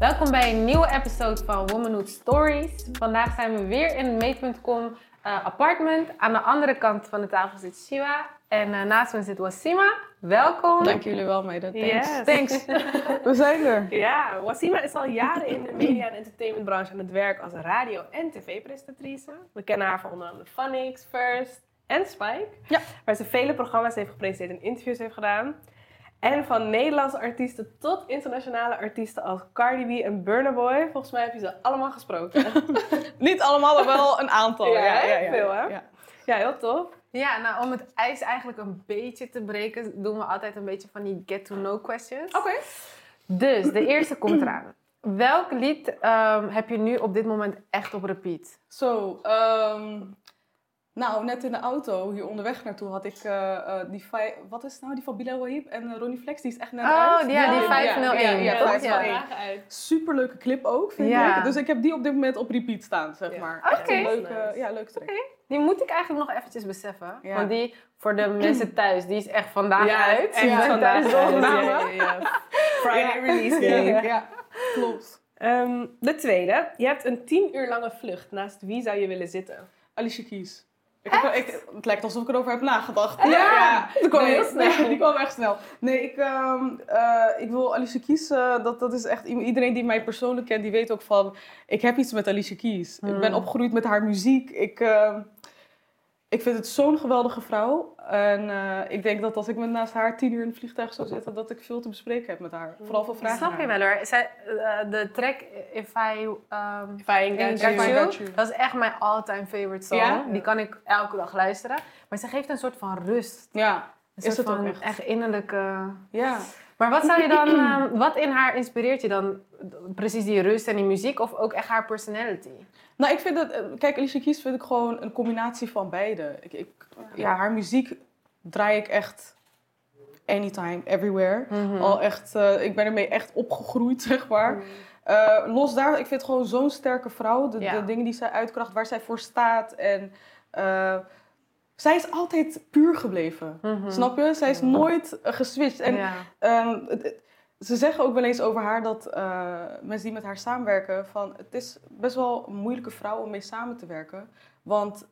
Welkom bij een nieuwe episode van Womanhood Stories. Vandaag zijn we weer in het Meet.com uh, apartment. Aan de andere kant van de tafel zit Shiva en uh, naast me zit Wasima. Welkom. Dank jullie wel, meiden. Thanks. Yes. Thanks. We zijn er. Ja, Wasima is al jaren in de media- en entertainmentbranche aan het werk als radio- en tv-presentatrice. We kennen haar van onder andere Phonics, First en Spike. Ja. Waar ze vele programma's heeft gepresenteerd en interviews heeft gedaan. En van Nederlandse artiesten tot internationale artiesten als Cardi B en Burna Boy. Volgens mij heb je ze allemaal gesproken. Niet allemaal, maar wel een aantal. Ja, hè? Veel, hè? Ja. ja, heel tof. Ja, nou om het ijs eigenlijk een beetje te breken, doen we altijd een beetje van die get to know questions. Oké. Dus de eerste komt eraan. Welk lied ehm, heb je nu op dit moment echt op repeat? Zo, ehm, nou, net in de auto hier onderweg naartoe had ik eh, eh, die, wat is het nou, die van Bilal Wahib en eh, Ronnie Flex, die is echt net Oh, uit. ja, die Ja, 501. Ja, ja, toch? 501. Ja. uit. Superleuke clip ook, vind Ja. ik. Dus ik heb die op dit moment op repeat staan, zeg Ja. maar. Oké. Leuke, Nice. ja, leuke track. Die moet ik eigenlijk nog eventjes beseffen. Ja. Want die, voor de mensen thuis, die is echt vandaag Ja, uit. zijn vandaag. Friday release Ja, day. ja, klopt. Ehm, de tweede. Je hebt een tien uur lange vlucht. Naast wie zou je willen zitten? Alicia Keys. Ik heb, ik, het lijkt alsof ik erover heb nagedacht. Ja, dat kwam Nee, heel snel. nee, die kwam echt snel. Nee, ik, ehm, eh, ik wil Alicia Keys. eh, dat, dat is echt iedereen die mij persoonlijk kent, die weet ook van. Ik heb iets met Alicia Keys. Ik ben Hmm. opgegroeid met haar muziek. Ik, ehm, ik vind het zo'n geweldige vrouw. En eh, ik denk dat als ik met naast haar tien uur in het vliegtuig zou zitten, dat ik veel te bespreken heb met haar. Vooral veel vragen. Snap je wel hoor. Zij, eh, de track If I, um, If I Got you. You, Got You. dat is echt mijn all-time favorite song. Ja? Die kan ik elke dag luisteren. Maar ze geeft een soort van rust. Ja, Een Is soort het ook van echt? echt innerlijke... ja. Maar wat zou je dan... ehm, wat in haar inspireert je dan? Precies die rust en die muziek? Of ook echt haar personality? Nou, ik vind dat, eh, kijk, Alicia Keys vind ik gewoon een combinatie van beide. Ik, ik, ja, haar muziek draai ik echt anytime, everywhere. Mhm. Al echt, eh, ik ben ermee echt opgegroeid, zeg maar. Eh, los daar, ik vind gewoon zo'n sterke vrouw. De, Ja. de dingen die zij uitkracht, waar zij voor staat. En zij is altijd puur gebleven. Mhm. Snap je? Zij is nooit geswitcht. En ja. Ehm, het- ze zeggen ook wel eens over haar dat eh, mensen die met haar samenwerken, van het is best wel een moeilijke vrouw om mee samen te werken, want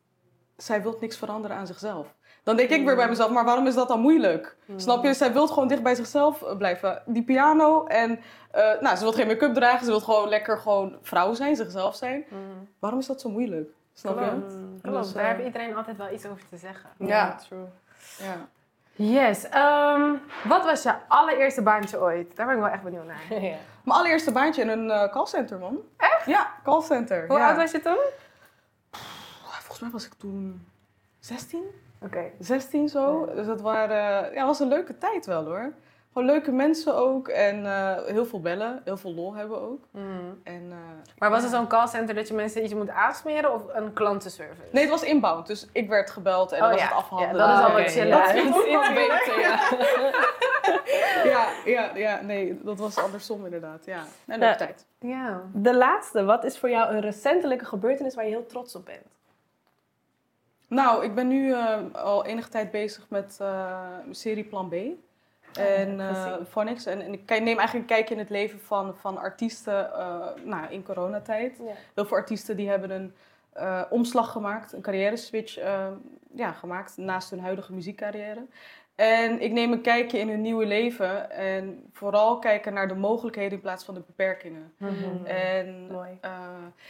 zij wil niks veranderen aan zichzelf. Dan denk ik weer bij mezelf, maar waarom is dat dan moeilijk? Snap je? Zij wil gewoon dicht bij zichzelf eh, blijven. Die piano en, eh, nou, ze wil geen make-up dragen, ze wil gewoon lekker gewoon vrouw zijn, zichzelf zijn. Mhm. Waarom is dat zo moeilijk? Snap je? Klopt. Dus, daar heeft iedereen altijd wel iets over te zeggen. Ja. true. Ja. Yes. ehm, wat was je allereerste baantje ooit? Daar ben ik wel echt benieuwd naar. ja. Mijn allereerste baantje in een eh, callcenter, man. Echt? Ja, callcenter. Hoe ja. oud was je toen? Volgens mij was ik toen 16, Oké. 16 zo. Dus dat waren, ja, was een leuke tijd wel hoor. Gewoon leuke mensen ook en eh, heel veel bellen, heel veel lol hebben ook. Mhm. En, eh, Maar was het zo'n callcenter dat je mensen iets moet aansmeren of een klantenservice? Nee, het was inbound, dus ik werd gebeld en Oh dan was ja. het afhandelen. Ja, dat is al wat chiller. dat is iets, beter, ja. ja, ja, ja, nee, dat was andersom inderdaad. Ja, leuke Ja. tijd. Ja. De laatste. Wat is voor jou een recentelijke gebeurtenis waar je heel trots op bent? Nou, ik ben nu eh, al enige tijd bezig met eh, mijn serie Plan B. En eh gezien. Phonics. En, en ik neem eigenlijk een kijkje in het leven van, van artiesten eh, nou, in coronatijd. Ja. Heel veel artiesten die hebben een eh, omslag gemaakt, een carrière switch eh, ja, gemaakt naast hun huidige muziekcarrière. En ik neem een kijkje in hun nieuwe leven en vooral kijken naar de mogelijkheden in plaats van de beperkingen. Mhm. En Mooi. eh,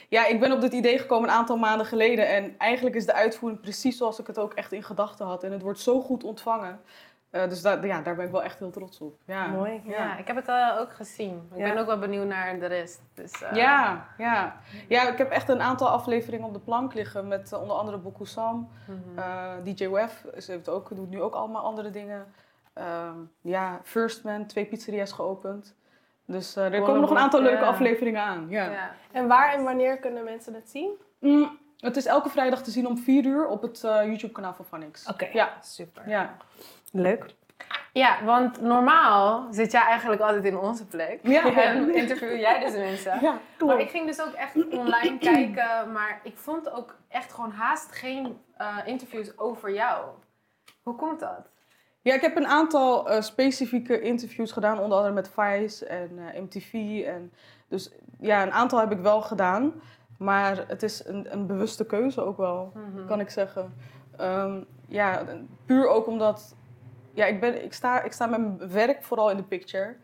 ja, ik ben op dit idee gekomen een aantal maanden geleden. En eigenlijk is de uitvoering precies zoals ik het ook echt in gedachten had. En het wordt zo goed ontvangen. Eh, dus da- ja, daar ben ik wel echt heel trots op. Ja, Mooi. Ja, ik heb het eh, ook gezien. Ik Ja. ben ook wel benieuwd naar de rest. Dus, eh, Ja, ja. ja, ik heb echt een aantal afleveringen op de plank liggen met onder andere Boku Sam, mhm. eh, DJ Wef, ze heeft ook, doet nu ook allemaal andere dingen. Ehm, ja, First Man, twee pizzeria's geopend. Dus eh, er komen nog een aantal leuke afleveringen aan. Ja. ja. En waar en wanneer kunnen mensen dat zien? Mm, het is elke vrijdag te zien om 4 uur op het eh, YouTube-kanaal van Phonics. Oké. Ja. Super. Ja. Leuk. Ja, want normaal zit jij eigenlijk altijd in onze plek. Ja. En interview jij dus mensen. Ja, Maar ik ging dus ook echt online kijken, maar ik vond ook echt gewoon haast geen eh, interviews over jou. Hoe komt dat? Ja, ik heb een aantal eh, specifieke interviews gedaan, onder andere met Vice en eh, MTV. En dus ja, een aantal heb ik wel gedaan. Maar het is een, een bewuste keuze ook wel, Mhm. kan ik zeggen. Ehm, ja, puur ook omdat ja, ik, ben, ik, sta, ik sta met mijn werk vooral in de picture.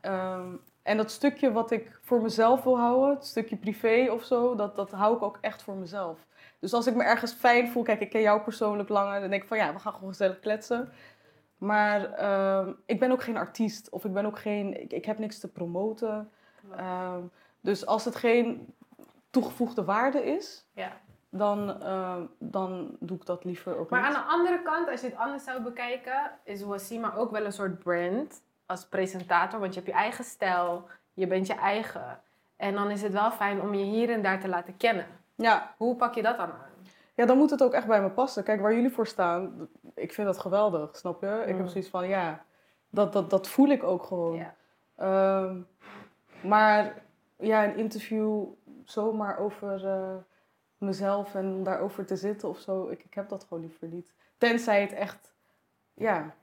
Ehm, en dat stukje wat ik voor mezelf wil houden, het stukje privé of zo, dat, dat hou ik ook echt voor mezelf. Dus als ik me ergens fijn voel, kijk, ik ken jou persoonlijk langer, dan denk ik van ja, we gaan gewoon gezellig kletsen. Maar ehm, ik ben ook geen artiest of ik ben ook geen, ik, ik heb niks te promoten. Dus als het geen toegevoegde waarde is, Ja. dan, ehm, dan doe ik dat liever ook Maar niet. aan de andere kant, als je het anders zou bekijken, is Wasima ook wel een soort brand als presentator. Want je hebt je eigen stijl, je bent je eigen. En dan is het wel fijn om je hier en daar te laten kennen. Ja, Hoe pak je dat dan aan? Ja, dan moet het ook echt bij me passen. Kijk, waar jullie voor staan, ik vind dat geweldig, snap je? Ik Mm. heb zoiets van, ja, dat, dat, dat voel ik ook gewoon. Ja. Ehm, maar ja, een interview zomaar over eh, mezelf en om daarover te zitten of zo, ik, ik heb dat gewoon liever niet. Tenzij het echt, ja,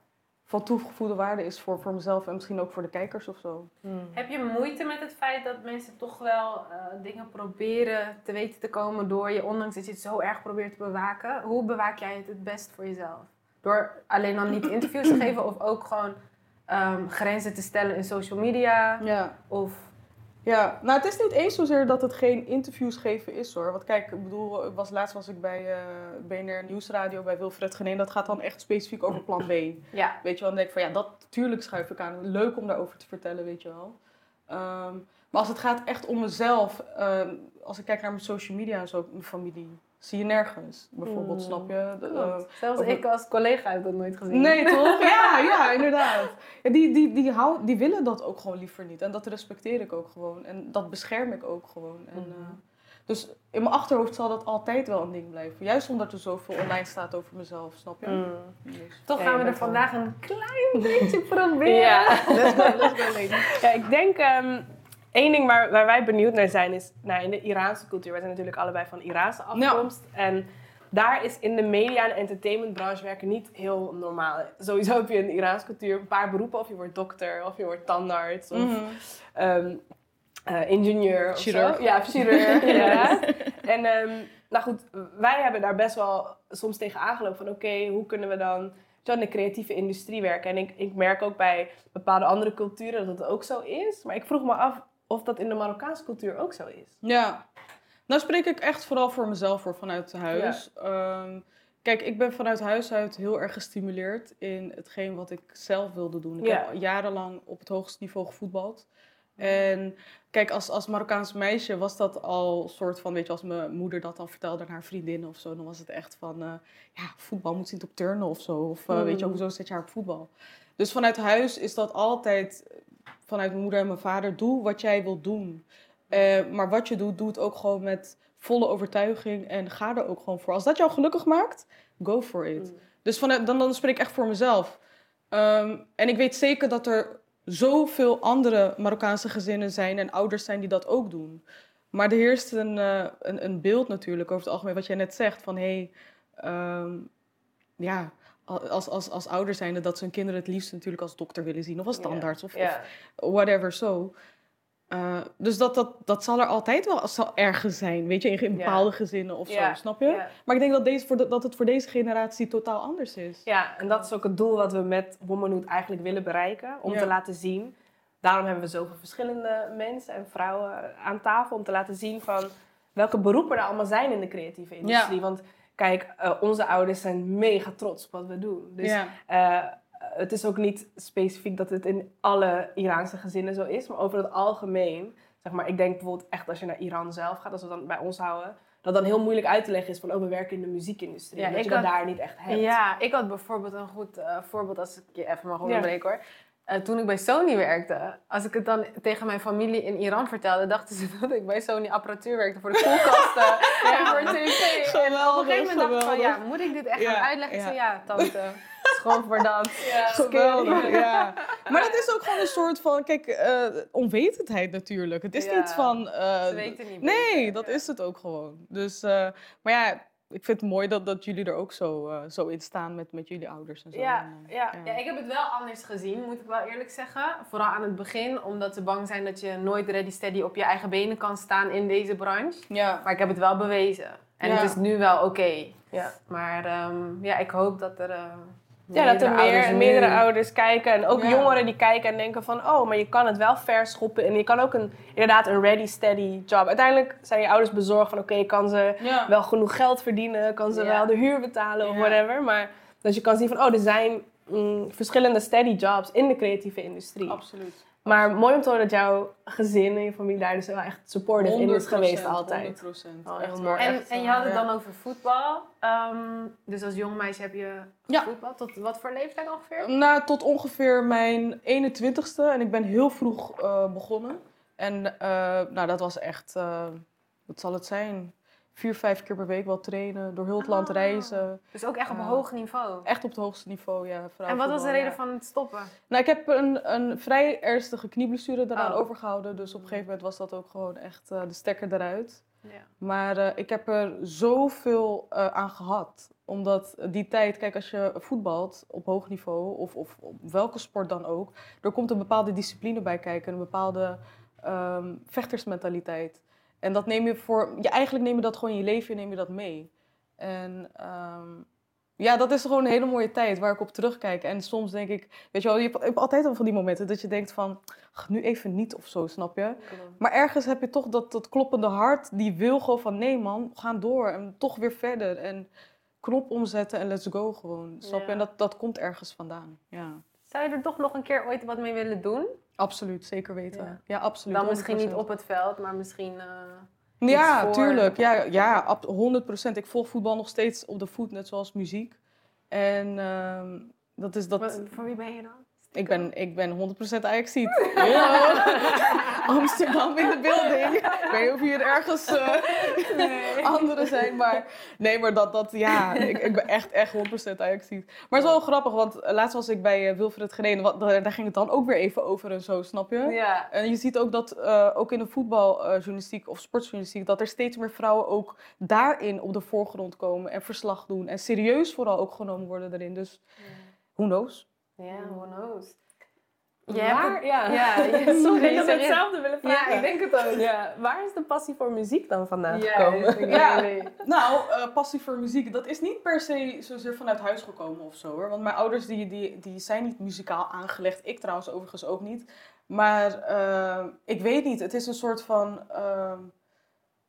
van toegevoegde waarde is voor, voor mezelf en misschien ook voor de kijkers of zo. Heb je moeite met het feit dat mensen toch wel eh, dingen proberen te weten te komen door je, ondanks dat je het zo erg probeert te bewaken? Hoe bewaak jij het het best voor jezelf? Door alleen dan niet interviews te geven of ook gewoon ehm, grenzen te stellen in social media? Ja. Of Ja, nou het is niet eens zozeer dat het geen interviews geven is hoor. Want kijk, ik bedoel, ik was, laatst was ik bij eh BNR Nieuwsradio bij Wilfred Geneen. Dat gaat dan echt specifiek over plan B. ja, Weet je wel, dan denk ik van ja, dat natuurlijk schuif ik aan. Leuk om daarover te vertellen, weet je wel. Ehm, maar als het gaat echt om mezelf, ehm, als ik kijk naar mijn social media en zo, mijn familie, zie je nergens. Bijvoorbeeld, Mm. snap je? De- klopt. eh, Zelfs ik als collega heb dat nooit gezien. Nee, toch? Ja, ja, inderdaad. Ja, die, die, die, hou, die willen dat ook gewoon liever niet. En dat respecteer ik ook gewoon. En dat bescherm ik ook gewoon. En, Mhm. eh, dus in mijn achterhoofd zal dat altijd wel een ding blijven. Juist omdat er zoveel online staat over mezelf, snap je? Mm. Dus. Toch gaan je we er vandaag een klein beetje proberen. Ja. Let's go, let's go, ladies. Ja, ik denk ehm één ding waar, waar wij benieuwd naar zijn is nou, in de Iraanse cultuur. Wij zijn natuurlijk allebei van Iraanse afkomst. En daar is in de media en entertainmentbranche werken niet heel normaal. Sowieso heb je in de Iraanse cultuur een paar beroepen. Of je wordt dokter, of je wordt tandarts, of ehm, eh, ingenieur. Of Chirurg. Zo. Ja, of chirurg, inderdaad. En ehm, nou goed, wij hebben daar best wel soms tegen aangelopen van oké, hoe kunnen we dan in de creatieve industrie werken? En ik, ik merk ook bij bepaalde andere culturen dat het ook zo is. Maar ik vroeg me af of dat in de Marokkaanse cultuur ook zo is. Ja. Nou spreek ik echt vooral voor mezelf voor vanuit huis. Ehm, kijk, ik ben vanuit huis uit heel erg gestimuleerd in hetgeen wat ik zelf wilde doen. Ik Ja. heb jarenlang op het hoogste niveau gevoetbald. En kijk, als, als Marokkaans meisje was dat al een soort van, weet je, als mijn moeder dat dan vertelde aan haar vriendinnen of zo, dan was het echt van, eh, ja, voetbal moet niet op turnen of zo. Of eh, weet je, Mm. hoezo zet je haar op voetbal? Dus vanuit huis is dat altijd, vanuit mijn moeder en mijn vader, doe wat jij wilt doen. Eh, maar wat je doet, doe het ook gewoon met volle overtuiging en ga er ook gewoon voor. Als dat jou gelukkig maakt, go for it. Dus vanuit, dan, dan spreek ik echt voor mezelf. Ehm, en ik weet zeker dat er zoveel andere Marokkaanse gezinnen zijn en ouders zijn die dat ook doen. Maar er heerst een, eh, een, een beeld natuurlijk over het algemeen, wat jij net zegt, van hé, hey, ehm, ja, als, als, als ouders zijnde dat ze hun kinderen het liefst natuurlijk als dokter willen zien of als tandarts of, whatever zo. Eh, dus dat, dat, dat zal er altijd wel zal ergens zijn, weet je, in bepaalde gezinnen of zo, snap je? Maar ik denk dat, deze, voor de- dat het voor deze generatie totaal anders is. Ja, en dat is ook het doel wat we met Womanhood eigenlijk willen bereiken. Om te laten zien. Daarom hebben we zoveel verschillende mensen en vrouwen aan tafel. Om te laten zien van welke beroepen er allemaal zijn in de creatieve industrie. Want kijk, eh, onze ouders zijn mega trots op wat we doen. Dus ja. eh, het is ook niet specifiek dat het in alle Iraanse gezinnen zo is. Maar over het algemeen. Zeg maar, ik denk bijvoorbeeld echt als je naar Iran zelf gaat. Als we dan bij ons houden. Dat dan heel moeilijk uit te leggen is van, oh, we werken in de muziekindustrie. Ja, ik je dat had- daar niet echt hebt. Ja, ik had bijvoorbeeld een goed eh, voorbeeld, als ik je even mag Ja. onderbreken hoor. Eh, toen ik bij Sony werkte, als ik het dan tegen mijn familie in Iran vertelde, dachten ze dat ik bij Sony apparatuur werkte voor de koelkasten en voor tv. En op een gegeven moment dacht ik van, ja, moet ik dit echt Ja, gaan uitleggen? Ja. tante, het is gewoon voor dat. Geweldig, ja. Maar het is ook gewoon een soort van, kijk, eh, onwetendheid natuurlijk. Het is niet van... eh, Ze weten niet Nee, dat is het ook gewoon. Dus, maar ja, ik vind het mooi dat, dat jullie er ook zo, eh, zo in staan met, met jullie ouders en zo. Ja, En, eh, ja. Ja, ik heb het wel anders gezien, moet ik wel eerlijk zeggen. Vooral aan het begin, omdat ze bang zijn dat je nooit ready steady op je eigen benen kan staan in deze branche. ja. Maar ik heb het wel bewezen. En Ja. het is nu wel oké. Ja. Maar ehm, ja, ik hoop dat er. eh, Ja, dat er ouders meer, nu- meerdere ouders kijken. En ook Ja. jongeren die kijken en denken van... Oh, maar je kan het wel verschoppen. En je kan ook een, inderdaad een ready, steady job. Uiteindelijk zijn je ouders bezorgd van... Oké, kan ze Ja. wel genoeg geld verdienen? Kan ze Ja. wel de huur betalen of whatever? Maar dus je kan zien van... Oh, er zijn mm, verschillende steady jobs in de creatieve industrie. Absoluut. Maar mooi om te horen dat jouw gezin en je familie daar dus wel echt supportive in is geweest altijd. 100%. Oh, Echt mooi. En, echt, en je had het ja. dan over voetbal. Ehm, dus als jong meisje heb je Ja. voetbal. Tot wat voor leeftijd ongeveer? Nou, tot ongeveer mijn 21ste. En ik ben heel vroeg eh, begonnen. En eh, nou, dat was echt, eh, wat zal het zijn? Vier, vijf keer per week wel trainen, door heel het land Ah. reizen. Dus ook echt op Eh, hoog niveau. Echt op het hoogste niveau, ja. En wat was de reden ja. van het stoppen? Nou, ik heb een, een vrij ernstige knieblessure daaraan Oh. overgehouden. Dus op een gegeven moment was dat ook gewoon echt eh, de stekker eruit. Ja. Maar eh, ik heb er zoveel eh, aan gehad. Omdat die tijd, kijk, als je voetbalt op hoog niveau, of, of op welke sport dan ook, er komt een bepaalde discipline bij kijken, een bepaalde ehm, vechtersmentaliteit. En dat neem je voor, ja, eigenlijk neem je dat gewoon in je leven, neem je dat mee. En ehm, ja, dat is gewoon een hele mooie tijd waar ik op terugkijk. En soms denk ik, weet je wel, je hebt, je hebt altijd wel van die momenten dat je denkt van, ach, nu even niet of zo, snap je? Maar ergens heb je toch dat, dat kloppende hart, die wil gewoon van nee man, we gaan door en toch weer verder. En knop omzetten en let's go gewoon, snap je? Ja. En dat, dat komt ergens vandaan, ja. Zou je er toch nog een keer ooit wat mee willen doen? Absoluut, zeker weten. Ja. Ja, absoluut. Dan misschien niet 100%. op het veld, maar misschien... eh, Ja, voor- tuurlijk. Ja, ja, ab- 100%. Ik volg voetbal nog steeds op de voet, net zoals muziek. En ehm, dat is dat... wat- voor wie ben je dan? Ik ben, ik ben 100% Ajaxiet. Hallo. Amsterdam in de building. Ik weet niet of hier ergens eh anderen zijn, maar... Nee, maar dat, dat ja, ik, ik ben echt, echt 100% Ajaxiet. Maar het is wel grappig, want eh, laatst was ik bij eh, Wilfred Geneen. wat- Daar, ging het dan ook weer even over en zo, snap je? Ja. En je ziet ook dat, ook in de voetbaljournalistiek of sportjournalistiek, dat er steeds meer vrouwen ook daarin op de voorgrond komen en verslag doen. En serieus vooral ook genomen worden daarin. Dus, who knows? Ja, who knows. Waar? het- ja. ja, je- sorry, ik hetzelfde willen vragen. Ja, ik denk het ook. Ja, waar is de passie voor muziek dan vandaan Ja, gekomen? ik Ja. Nou, eh, passie voor muziek, dat is niet per se zozeer vanuit huis gekomen of zo hoor. Want mijn ouders die, die, die zijn niet muzikaal aangelegd. Ik trouwens overigens ook niet. Maar eh, ik weet niet, het is een soort van... ehm,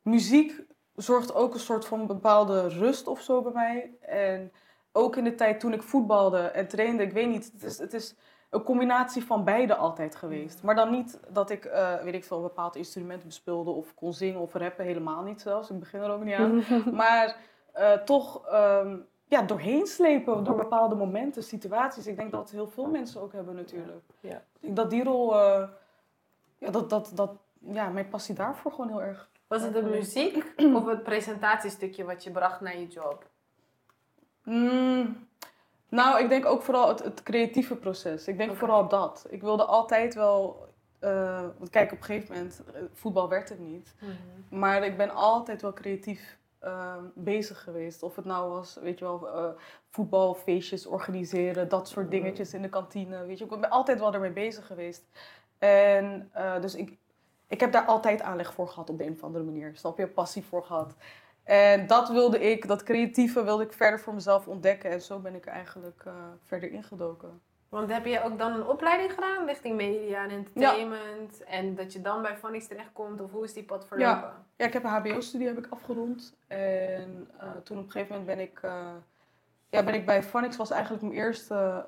muziek zorgt ook een soort van bepaalde rust of zo bij mij. En ook in de tijd toen ik voetbalde en trainde, ik weet niet, het is, het is een combinatie van beide altijd geweest. Maar dan niet dat ik, eh, weet ik veel, een bepaald instrument bespeelde of kon zingen of rappen, helemaal niet zelfs. Ik begin er ook niet aan. maar eh, toch ehm, ja, doorheen slepen door bepaalde momenten, situaties. Ik denk dat heel veel mensen ook hebben natuurlijk. Ja. Ik denk dat die rol, eh, ja, dat, dat, dat, ja, mijn passie daarvoor gewoon heel erg. Was het de muziek of het presentatiestukje wat je bracht naar je job? Mm, nou, ik denk ook vooral het, het creatieve proces. Ik denk vooral dat. Ik wilde altijd wel. eh, want kijk, op een gegeven moment, eh, voetbal werd het niet. Maar ik ben altijd wel creatief eh, bezig geweest. Of het nou was, weet je wel, eh, voetbalfeestjes organiseren, dat soort dingetjes in de kantine. Weet je, ik ben altijd wel ermee bezig geweest. En dus ik, ik heb daar altijd aanleg voor gehad op de een of andere manier. Snap je? Passie voor gehad. En dat wilde ik, dat creatieve wilde ik verder voor mezelf ontdekken. En zo ben ik eigenlijk eh, verder ingedoken. Want heb je ook dan een opleiding gedaan richting media en entertainment? En dat je dan bij Phonics terechtkomt? Of hoe is die pad verlopen? Ja, ik heb een HBO-studie heb ik afgerond. En eh, toen op een gegeven moment ben ik, eh, ja, ben ik bij Phonics was eigenlijk mijn eerste,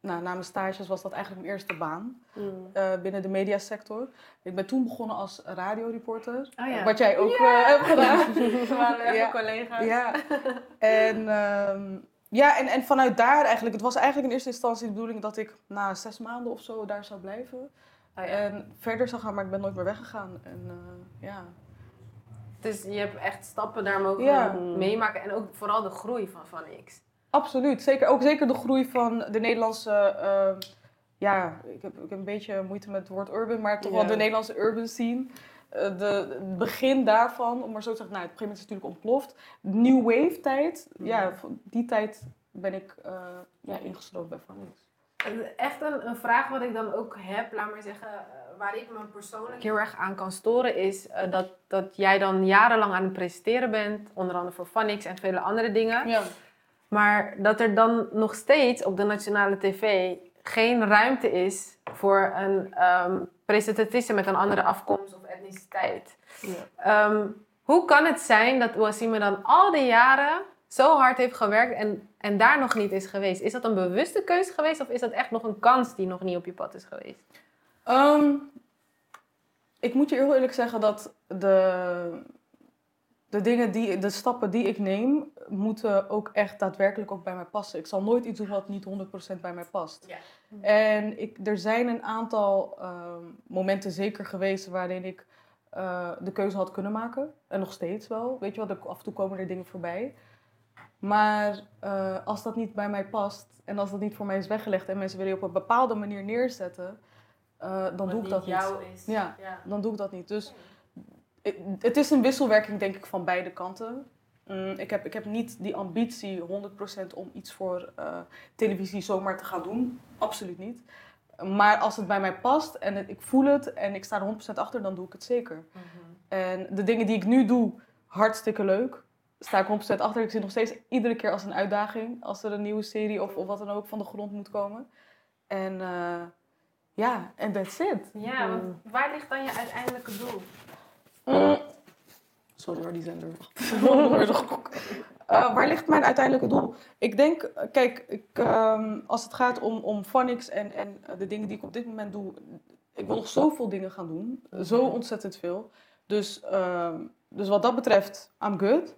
nou, na mijn stages was dat eigenlijk mijn eerste baan Mm. eh, binnen de mediasector. Ik ben toen begonnen als radioreporter, Oh ja. wat jij ook eh, hebt gedaan. We waren Ja. collega's. Ja, en, ehm, ja en, en vanuit daar eigenlijk, het was eigenlijk in eerste instantie de bedoeling dat ik na zes maanden of zo daar zou blijven. Oh ja. En verder zou gaan, maar ik ben nooit meer weggegaan. En eh, ja. Dus je hebt echt stappen daar mogen meemaken. En ook vooral de groei van Phonics. Absoluut. Zeker, ook zeker de groei van de Nederlandse. ehm, ja, ik heb, ik heb een beetje moeite met het woord urban, maar toch Ja. wel de Nederlandse urban scene. eh, de, het begin daarvan, om maar zo te zeggen, nou, op een gegeven moment is het natuurlijk ontploft. New Wave tijd, ja, die tijd ben ik eh ja, ingesloten bij Phonics. Echt een, een vraag wat ik dan ook heb, laat maar zeggen, eh, waar ik me persoonlijk heel erg aan kan storen, is eh, dat, dat jij dan jarenlang aan het presenteren bent, onder andere voor Phonics en vele andere dingen. Ja. Maar dat er dan nog steeds op de nationale tv geen ruimte is voor een ehm presentatrice met een andere afkomst of etniciteit. Ehm, hoe kan het zijn dat Ouassime dan al die jaren zo hard heeft gewerkt en, en daar nog niet is geweest? Is dat een bewuste keuze geweest of is dat echt nog een kans die nog niet op je pad is geweest? Ehm, ik moet je heel eerlijk zeggen dat de, de dingen die, de stappen die ik neem, moeten ook echt daadwerkelijk ook bij mij passen. Ik zal nooit iets doen wat niet 100% bij mij past. Ja. En ik, er zijn een aantal ehm, momenten zeker geweest waarin ik eh, de keuze had kunnen maken. En nog steeds wel. Weet je wel, af en toe komen er dingen voorbij. Maar eh, als dat niet bij mij past en als dat niet voor mij is weggelegd en mensen willen je op een bepaalde manier neerzetten, eh, dan doe ik dat niet. is. Ja. Dan doe ik dat niet. Dus het is een wisselwerking, denk ik, van beide kanten. Mm, ik, heb, ik heb niet die ambitie 100% om iets voor eh, televisie zomaar te gaan doen. Absoluut niet. Maar als het bij mij past en het- ik voel het en ik sta er 100% achter, dan doe ik het zeker. En de dingen die ik nu doe, hartstikke leuk. Sta ik 100% achter. Ik zie nog steeds iedere keer als een uitdaging. Als er een nieuwe serie of, of wat dan ook van de grond moet komen. En eh, ja, en that's it. Ja, want waar ligt dan je uiteindelijke doel? Mm. Sorry hoor, die zender. Eh, waar ligt mijn uiteindelijke doel? Ik denk, kijk, ik, ehm, als het gaat om, om Phonics en, en de dingen die ik op dit moment doe, ik wil nog zoveel dingen gaan doen. Zo ontzettend veel. Dus, ehm, dus wat dat betreft, I'm good.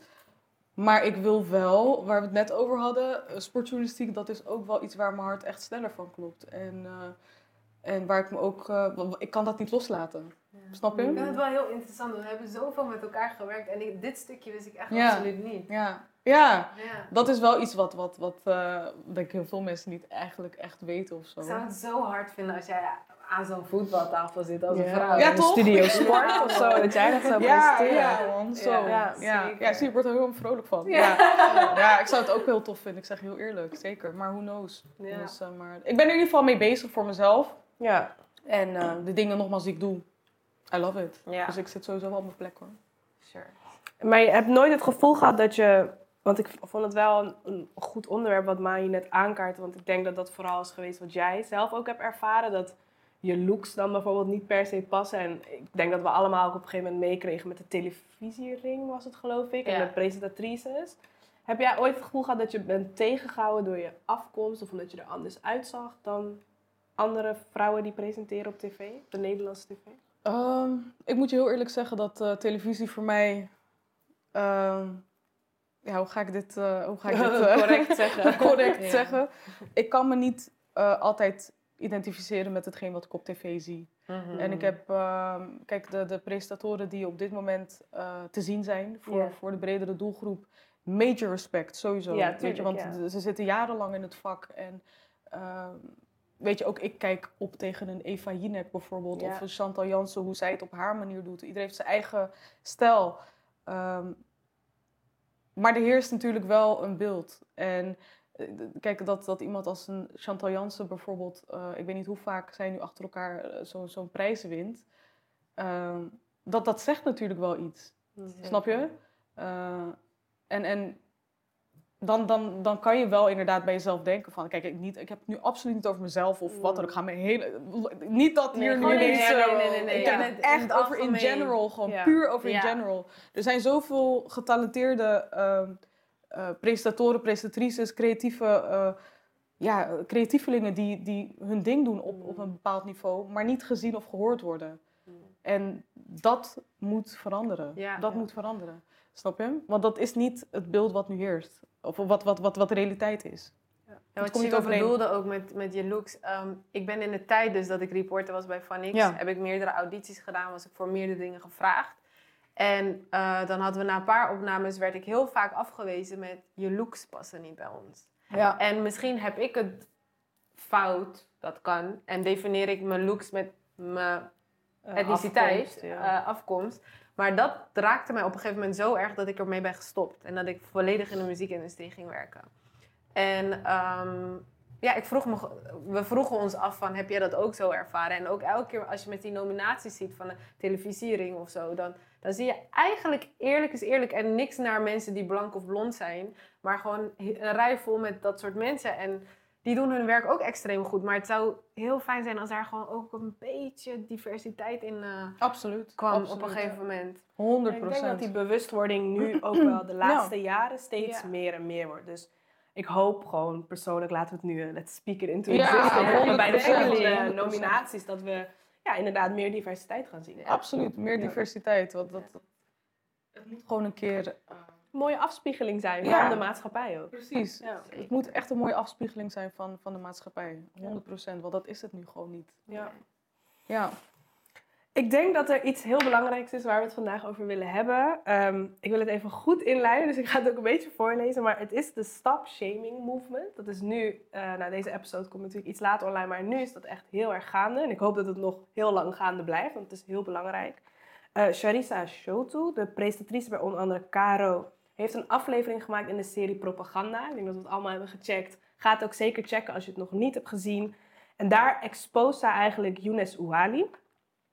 Maar ik wil wel, waar we het net over hadden, eh, sportjournalistiek, dat is ook wel iets waar mijn hart echt sneller van klopt. En, eh, en waar ik me ook, ik kan dat niet loslaten. Snap je? Ik vind het wel heel interessant. want We hebben zoveel met elkaar gewerkt en ik- dit stukje wist ik echt Ja. absoluut niet. Ja, ja. Ja. dat is wel iets wat, wat, wat eh, denk ik heel veel mensen niet eigenlijk echt weten of zo. Ik zou het zo hard vinden als jij aan zo'n voetbaltafel zit als een Ja. vrouw. Ja, in de toch? studio sport of zo, dat jij dat zou ja, presenteren. ja, man, zo. Ja, Ja, ja, ja. zie, ik word er heel vrolijk van. Ja. Ja. Ja. ik zou het ook heel tof vinden. Ik zeg heel eerlijk, zeker. Maar who knows. Ja. Dus, eh, maar ik ben er in ieder geval mee bezig voor mezelf. Ja. En eh, de dingen nogmaals die ik doe, I love it. Ja. Dus ik zit sowieso wel op mijn plek hoor. Sure. Maar je hebt nooit het gevoel gehad dat je... Want ik vond het wel een, een goed onderwerp wat Maan je net aankaart. Want ik denk dat dat vooral is geweest wat jij zelf ook hebt ervaren. Dat je looks dan bijvoorbeeld niet per se passen. En ik denk dat we allemaal ook op een gegeven moment meekregen met de televisiering, was het geloof ik. En Ja. de presentatrices. Heb jij ooit het gevoel gehad dat je bent tegengehouden door je afkomst? Of omdat je er anders uitzag dan andere vrouwen die presenteren op tv? Op de Nederlandse tv? Ehm, ik moet je heel eerlijk zeggen dat eh, televisie voor mij. ehm, ja, hoe ga ik dit, eh, hoe ga ik dit eh, Correct zeggen. correct Ja. zeggen? Ik kan me niet altijd identificeren met hetgeen wat ik op tv zie. Mhm. En ik heb, ehm, kijk, de, de presentatoren die op dit moment te zien zijn voor, voor de bredere doelgroep, major respect sowieso. Ja, weet je, want ja. ze zitten jarenlang in het vak en weet je, ook ik kijk op tegen een Eva Jinek bijvoorbeeld Ja. of een Chantal Jansen, hoe zij het op haar manier doet. Iedereen heeft zijn eigen stijl. Ehm, maar er heerst natuurlijk wel een beeld. En eh, kijk, dat, dat iemand als een Chantal Jansen bijvoorbeeld, eh, ik weet niet hoe vaak zij nu achter elkaar eh, zo- zo'n prijs wint, ehm, dat, dat zegt natuurlijk wel iets. Snap je? En en dan, dan, dan kan je wel inderdaad bij jezelf denken van... Kijk, ik, niet, ik heb het nu absoluut niet over mezelf of wat dan ook. Ik ga mijn hele... Niet dat hier Nee, nu eh, Nee, nee, nee, Ik ja. heb het echt in het over in general. Gewoon Ja. puur over in general. Er zijn zoveel getalenteerde ehm, eh, presentatoren, presentatrices, creatieve... eh, ja, creatievelingen die, die hun ding doen op, op een bepaald niveau... maar niet gezien of gehoord worden. En dat moet veranderen. Ja. dat Ja. moet veranderen. Snap je? Want dat is niet het beeld wat nu heerst. Of wat, wat, wat, wat de realiteit is. Ja, wat je bedoelde ook met, met je looks. ehm, ik ben in de tijd dus dat ik reporter was bij Vanix. Ja. Heb ik meerdere audities gedaan. Was ik voor meerdere dingen gevraagd. En eh, dan hadden we na een paar opnames... werd ik heel vaak afgewezen met... je looks passen niet bij ons. Ja. En misschien heb ik het fout. Dat kan. En defineer ik mijn looks met mijn eh, etniciteit, afkomst, ja. eh, afkomst. Maar dat raakte mij op een gegeven moment zo erg dat ik ermee ben gestopt. En dat ik volledig in de muziekindustrie ging werken. En ehm, ja, ik vroeg me, we vroegen ons af van, heb jij dat ook zo ervaren? En ook elke keer als je met die nominaties ziet van een televisiering of zo, dan, dan zie je eigenlijk eerlijk is eerlijk en niks naar mensen die blank of blond zijn. Maar gewoon een rij vol met dat soort mensen. En die doen hun werk ook extreem goed. Maar het zou heel fijn zijn als daar gewoon ook een beetje diversiteit in eh, Absoluut. kwam Absoluut, op een gegeven moment. 100 Ik denk dat die bewustwording nu ook wel de laatste jaren steeds Ja. meer en meer wordt. Dus ik hoop gewoon persoonlijk, laten we het nu, uh, let's speak it into Ja, existence. Maar bij de 100%, volgende 100%. nominaties dat we ja, inderdaad meer diversiteit gaan zien. Absoluut, meer Ja. diversiteit. Want dat, dat- het moet gewoon een keer... mooie afspiegeling zijn Ja. van de maatschappij ook. precies. Ja. Het moet echt een mooie afspiegeling zijn van, van de maatschappij. 100 procent, want dat is het nu gewoon niet. Ja. Ja. Ik denk dat er iets heel belangrijks is waar we het vandaag over willen hebben. Ehm, ik wil het even goed inleiden, dus ik ga het ook een beetje voorlezen. Maar het is de Stop Shaming Movement. Dat is nu, eh nou deze episode komt natuurlijk iets later online, maar nu is dat echt heel erg gaande. En ik hoop dat het nog heel lang gaande blijft, want het is heel belangrijk. Eh Sharissa Shotu, de presentatrice bij onder andere Caro, heeft een aflevering gemaakt in de serie Propaganda. Ik denk dat we het allemaal hebben gecheckt. Ga het ook zeker checken als je het nog niet hebt gezien. En daar exposed zij eigenlijk Younes Ouali.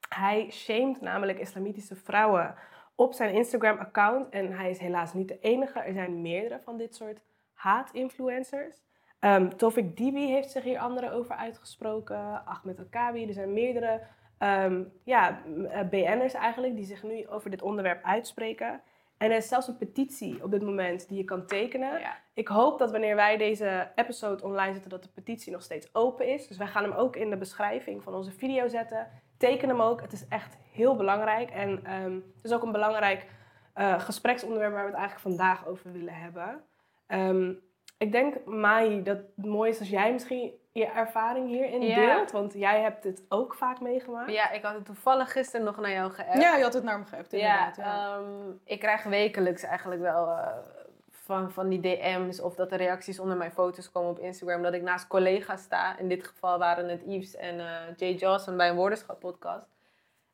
Hij shamed namelijk islamitische vrouwen op zijn Instagram-account. En hij is helaas niet de enige. Er zijn meerdere van dit soort haat-influencers. Ehm Tofik Dibi heeft zich hier anderen over uitgesproken. Ahmed Akabi. Er zijn meerdere ehm, ja, eh, BN'ers eigenlijk die zich nu over dit onderwerp uitspreken. En er is zelfs een petitie op dit moment die je kan tekenen. Ja. Ik hoop dat wanneer wij deze episode online zetten, dat de petitie nog steeds open is. Dus wij gaan hem ook in de beschrijving van onze video zetten. Teken hem ook. Het is echt heel belangrijk. En ehm, het is ook een belangrijk eh, gespreksonderwerp waar we het eigenlijk vandaag over willen hebben. Ehm, ik denk, Mai, dat het mooi is als jij misschien je ervaring hierin Ja. deelt. Want jij hebt het ook vaak meegemaakt. Ja, ik had het toevallig gisteren nog naar jou geappt. ja, je had het naar me geappt Ja, inderdaad. Ja, ehm, ik krijg wekelijks eigenlijk wel eh, van, van die DM's of dat er reacties onder mijn foto's komen op Instagram. Dat ik naast collega's sta. In dit geval waren het Yves en eh, Jay Johnson bij een woordenschap podcast.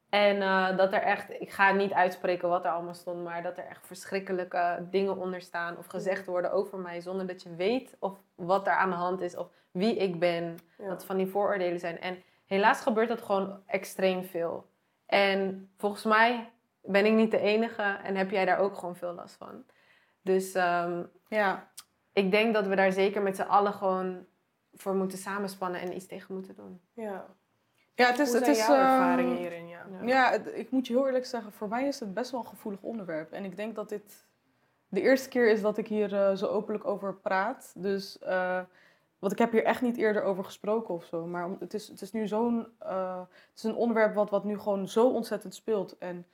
En eh, dat er echt, ik ga niet uitspreken wat er allemaal stond, maar dat er echt verschrikkelijke dingen onder staan of gezegd worden over mij zonder dat je weet of wat er aan de hand is of wie ik ben. Ja. Dat van die vooroordelen zijn. En helaas gebeurt dat gewoon extreem veel. En volgens mij ben ik niet de enige en heb jij daar ook gewoon veel last van. Dus ehm, ja. ik denk dat we daar zeker met z'n allen gewoon voor moeten samenspannen en iets tegen moeten doen. Ja. Ja, het is... Hoe het is jouw ehm, ervaringen hierin? Ja. Ja, het- ik moet je heel eerlijk zeggen, voor mij is het best wel een gevoelig onderwerp. En ik denk dat dit de eerste keer is dat ik hier eh, zo openlijk over praat. Dus, eh, want ik heb hier echt niet eerder over gesproken of zo. Maar het is, het is nu zo'n, eh, het is een onderwerp wat, wat nu gewoon zo ontzettend speelt. En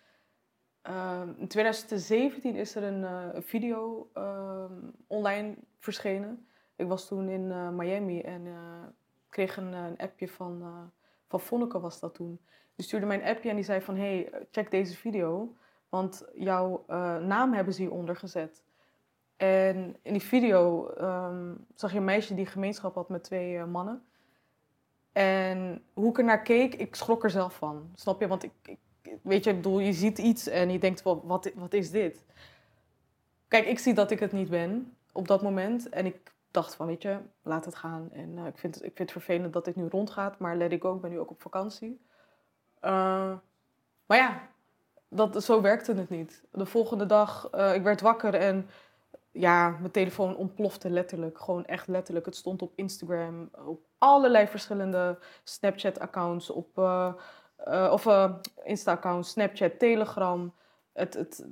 ehm, in 2017 is er een, eh, video ehm, online verschenen. Ik was toen in eh, Miami en kreeg een, een appje van, van Vonneke was dat toen. Die stuurde mij een appje en die zei van... hey, check deze video, want jouw naam hebben ze hieronder gezet. En in die video ehm, zag je een meisje die gemeenschap had met twee eh, mannen. En hoe ik er naar keek, ik schrok er zelf van. Snap je? Want ik, ik weet je, bedoel, je ziet iets en je denkt wel, wat, wat is dit? Kijk, ik zie dat ik het niet ben op dat moment. En ik dacht van, weet je, laat het gaan. En eh, ik, vind ik vind het vervelend dat dit nu rondgaat, maar let ik go, ik ben nu ook op vakantie. Eh, maar ja, dat, zo werkte het niet. De volgende dag, eh, ik werd wakker en ja, mijn telefoon ontplofte letterlijk. Gewoon echt letterlijk. Het stond op Instagram, op allerlei verschillende Snapchat-accounts, op, eh, eh, of eh, Insta-accounts, Snapchat, Telegram. Het, het,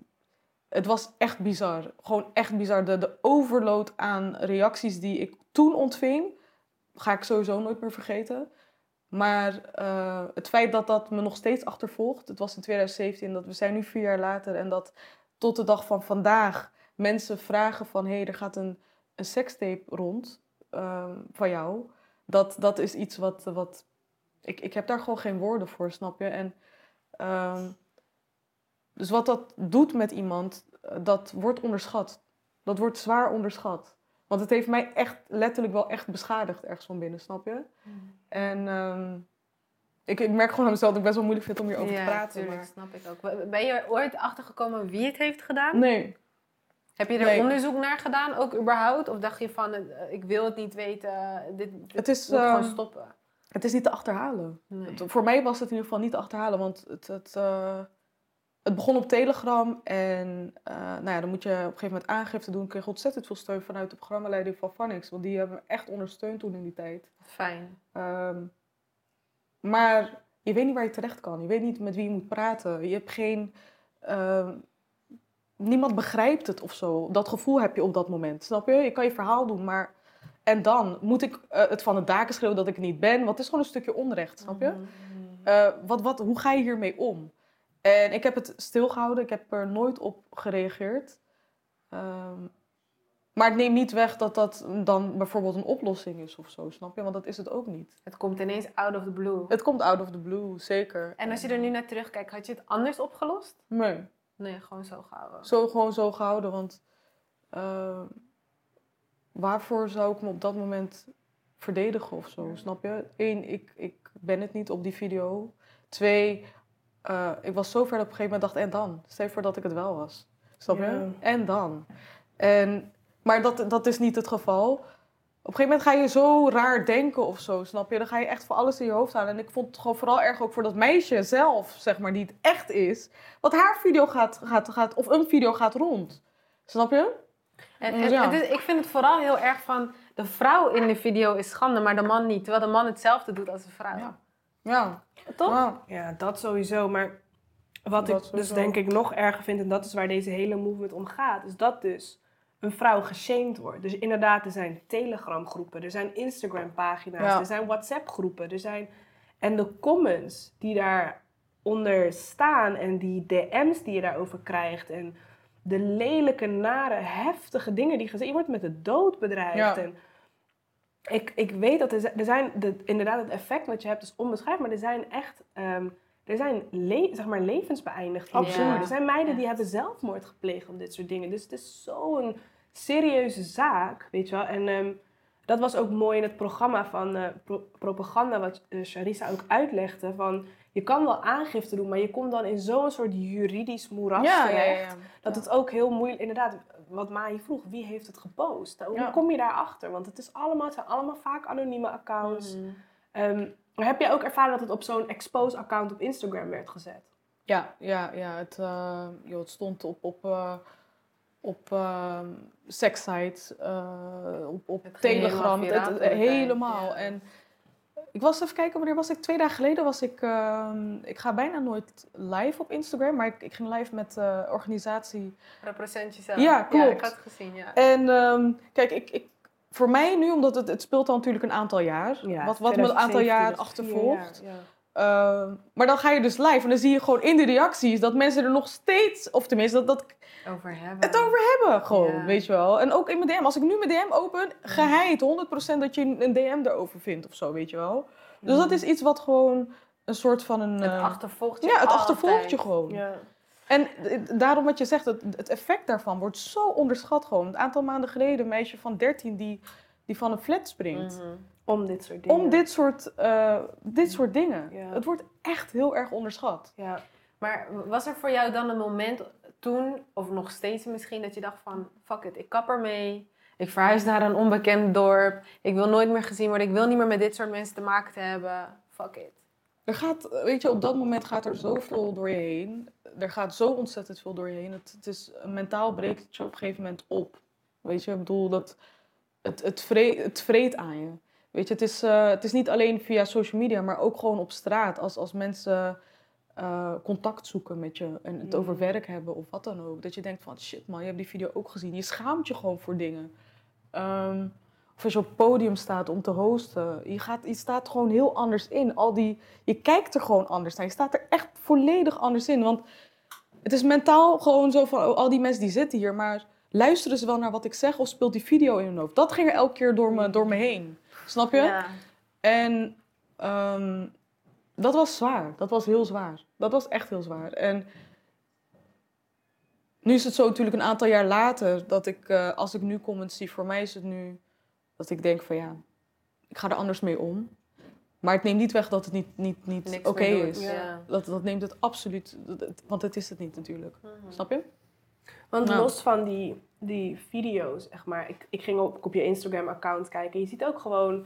het was echt bizar. Gewoon echt bizar. De, overload aan reacties die ik toen ontving, ga ik sowieso nooit meer vergeten. Maar het feit dat dat me nog steeds achtervolgt, het was in 2017, dat we zijn nu vier jaar later en dat tot de dag van vandaag mensen vragen van hé, hey, er gaat een, een sekstape rond ehm, van jou. Dat, dat is iets wat, wat ik, ik heb daar gewoon geen woorden voor, snap je? En ehm, dus wat dat doet met iemand, eh, dat wordt onderschat. Dat wordt zwaar onderschat. Want het heeft mij echt letterlijk wel echt beschadigd ergens van binnen, snap je? En ehm, ik, ik merk gewoon aan mezelf dat ik best wel moeilijk vind om hierover ja, te praten. tuurlijk, Maar... snap ik ook. Ben je ooit achtergekomen wie het heeft gedaan? Nee, Heb je er Nee. onderzoek naar gedaan, ook überhaupt? Of dacht je van, eh, ik wil het niet weten, dit, dit het is, moet gewoon ehm, stoppen? het is niet te achterhalen. Nee. Het- voor mij was het in ieder geval niet te achterhalen, want het, het, eh, het begon op Telegram en eh, nou ja, dan moet je op een gegeven moment aangifte doen. Ik kreeg ontzettend veel steun vanuit de programmaleiding van Phonics, want die hebben me echt ondersteund toen in die tijd. Fijn. Ehm, maar je weet niet waar je terecht kan. Je weet niet met wie je moet praten. Je hebt geen. ehm, niemand begrijpt het of zo. Dat gevoel heb je op dat moment. Snap je? Je kan je verhaal doen, maar. En dan moet ik eh, het van de daken schreeuwen dat ik het niet ben. Want het is gewoon een stukje onrecht, snap je? Mhm. Eh, wat, wat, hoe ga je hiermee om? En ik heb het stilgehouden. Ik heb er nooit op gereageerd. Ehm, maar het neemt niet weg dat dat dan bijvoorbeeld een oplossing is of zo, snap je? Want dat is het ook niet. Het komt ineens out of the blue. Het komt out of the blue, zeker. En als je er nu naar terugkijkt, had je het anders opgelost? Nee, Nee, gewoon zo gehouden. zo gewoon zo gehouden, want eh, waarvoor zou ik me op dat moment verdedigen of zo, snap je? Eén, ik, ik ben het niet op die video. Twee, eh, ik was zo ver dat op een gegeven moment dacht, en dan? Stel je voor dat ik het wel was. Snap je? Ja. En dan? En, maar dat, dat is niet het geval. Op een gegeven moment ga je zo raar denken of zo, snap je? Dan ga je echt voor alles in je hoofd halen. En ik vond het gewoon vooral erg ook voor dat meisje zelf, zeg maar, die het echt is. Want haar video gaat, gaat, gaat of een video gaat rond. Snap je? En, en- ja. het is- ik vind het vooral heel erg van, de vrouw in de video is schande, maar de man niet. Terwijl de man hetzelfde doet als de vrouw. Ja. Ja. Toch? Ja. Ja, dat sowieso. Maar wat Dat ik dus denk ik nog erger vind, en dat is waar deze hele movement om gaat, is dat dus een vrouw geshamed wordt. Dus inderdaad, er zijn Telegram-groepen, er zijn Instagram-pagina's, Ja. er zijn WhatsApp-groepen, er zijn... En de comments die daaronder staan en die DM's die je daarover krijgt en de lelijke, nare, heftige dingen die gezegd... Je wordt met de dood bedreigd Ja. en... Ik, ik weet dat er, er zijn, de, inderdaad, het effect wat je hebt is onbeschrijfbaar, maar er zijn echt, ehm, er zijn zeg maar levens beëindigd. Absoluut. Er zijn meiden die hebben zelfmoord gepleegd om dit soort dingen. Dus het is zo'n serieuze zaak, weet je wel. En ehm, dat was ook mooi in het programma van eh, pro- propaganda, wat eh, Charissa ook uitlegde. Van, je kan wel aangifte doen, maar je komt dan in zo'n soort juridisch moeras Ja, terecht. ja. Dat het ook heel moeilijk, inderdaad, wat Mai vroeg, wie heeft het gepost? Hoe kom je daarachter? Want het, is allemaal, het zijn allemaal vaak anonieme accounts. Ehm, maar heb jij ook ervaren dat het op zo'n expose-account op Instagram werd gezet? Ja, ja, ja. Het, eh, joh, het stond op, op, eh, op eh, sekssites, eh, op, op Het Telegram, helemaal het, helemaal. ja. En ik was even kijken, wanneer was ik? Twee dagen geleden was ik, ehm, ik ga bijna nooit live op Instagram, maar ik, ik ging live met de organisatie. Represent jezelf. Ja, Ja, ik klopt. had het gezien, ja. En ehm, kijk, ik, ik, voor mij nu, omdat het, het speelt al natuurlijk een aantal jaar, wat, wat me een aantal jaar achtervolgt. Ja, ja. Ehm, maar dan ga je dus live en dan zie je gewoon in de reacties dat mensen er nog steeds, of tenminste dat, dat Over hebben. het over hebben gewoon, Ja. weet je wel. En ook in mijn DM, als ik nu mijn DM open, geheid, 100% dat je een DM erover vindt of zo, weet je wel. Dus dat is iets wat gewoon een soort van een... Het eh, achtervolgt je ja, het altijd. achtervolgt je gewoon. En eh, daarom wat je zegt, het, het effect daarvan wordt zo onderschat gewoon. Een aantal maanden geleden een meisje van 13 die, die van een flat springt. Mhm. Om dit soort dingen. Om dit soort, eh, dit soort dingen. Ja. Het wordt echt heel erg onderschat. Ja. Maar was er voor jou dan een moment toen, of nog steeds misschien, dat je dacht van... Fuck it, ik kap ermee. Ik verhuis naar een onbekend dorp. Ik wil nooit meer gezien worden. Ik wil niet meer met dit soort mensen te maken te hebben. Fuck it. Er gaat, weet je, op dat moment gaat er zoveel door je heen. Er gaat zo ontzettend veel door je heen. Het, het is, mentaal breekt het je op een gegeven moment op. Weet je, ik bedoel, dat, het, het, vreet, het vreet aan je. Weet je, het is, eh, het is niet alleen via social media, maar ook gewoon op straat. Als, als mensen eh, contact zoeken met je en het over Mhm. werk hebben of wat dan ook. Dat je denkt van, shit man, je hebt die video ook gezien. Je schaamt je gewoon voor dingen. Ehm, of als je op het podium staat om te hosten. Je, gaat, je staat gewoon heel anders in. Al die, je kijkt er gewoon anders naar. Je staat er echt volledig anders in. Want het is mentaal gewoon zo van, oh, al die mensen die zitten hier, maar luisteren ze wel naar wat ik zeg of speelt die video in hun hoofd? Dat ging er elke keer door me, door me heen. Snap je? Ja. En ehm, dat was zwaar. Dat was heel zwaar. Dat was echt heel zwaar. En nu is het zo natuurlijk een aantal jaar later dat ik, eh, als ik nu comments zie, voor mij is het nu dat ik denk van ja, ik ga er anders mee om. Maar het neemt niet weg dat het niet, niet, niet oké is. Ja. Dat, dat neemt het absoluut, want het is het niet natuurlijk. Mhm. Snap je? Want los van die, die video's, zeg maar, ik, ik ging op, op je Instagram-account kijken. Je ziet ook gewoon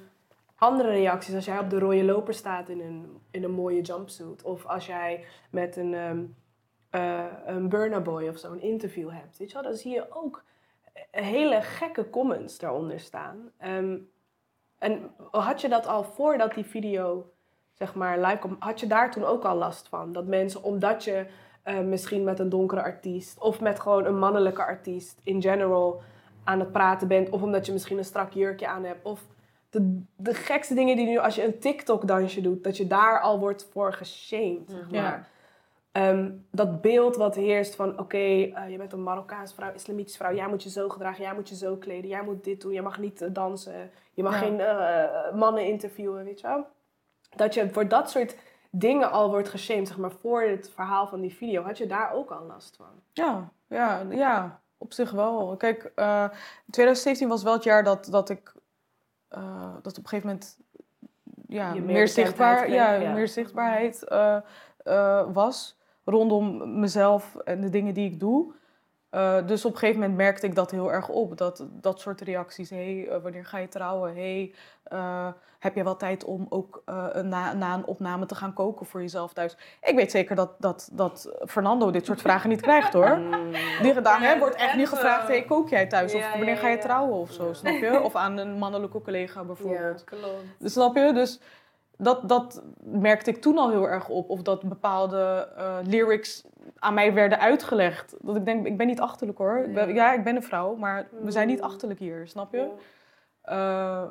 andere reacties als jij op de rode loper staat in een, in een mooie jumpsuit. Of als jij met een, ehm eh, een Burna Boy of zo een interview hebt. Weet je wel, dan zie je ook hele gekke comments daaronder staan. Ehm, en had je dat al voordat die video, zeg maar, live kwam, had je daar toen ook al last van? Dat mensen, omdat je eh, misschien met een donkere artiest of met gewoon een mannelijke artiest in general aan het praten bent, of omdat je misschien een strak jurkje aan hebt, of de, de gekste dingen die nu, als je een TikTok-dansje doet, dat je daar al wordt voor geshamed, zeg Mhm. Ja. Ehm, dat beeld wat heerst van, oké, eh, je bent een Marokkaanse vrouw, islamitische vrouw, jij moet je zo gedragen, jij moet je zo kleden, jij moet dit doen, jij mag niet eh, dansen, je mag Ja. geen eh, mannen interviewen, weet je wel. Dat je voor dat soort dingen al wordt geshamed, zeg maar, voor het verhaal van die video, had je daar ook al last van? Ja, ja, ja, op zich wel. Kijk, eh 2017 was wel het jaar dat, dat ik dat op een gegeven moment ja, Je meer zichtbaar, kreeg, ja, ja. meer zichtbaarheid was rondom mezelf en de dingen die ik doe. Eh, dus op een gegeven moment merkte ik dat heel erg op. Dat, dat soort reacties. hey, eh, wanneer ga je trouwen? hey, eh, heb je wel tijd om ook na, na een opname te gaan koken voor jezelf thuis? Ik weet zeker dat, dat, dat Fernando dit soort vragen niet krijgt hoor. Die gedaan Ja, wordt echt en niet gevraagd, hey, kook jij thuis? Of wanneer ga je ja. trouwen of zo, snap je? Of aan een mannelijke collega bijvoorbeeld. klopt. Dus Snap je? Dus dat, dat merkte ik toen al heel erg op. Of dat bepaalde eh, lyrics aan mij werden uitgelegd. Dat ik denk, ik ben niet achterlijk hoor. Ik ben- Nee. ja, ik ben een vrouw, maar we zijn niet Mm. achterlijk hier, snap je? Eh,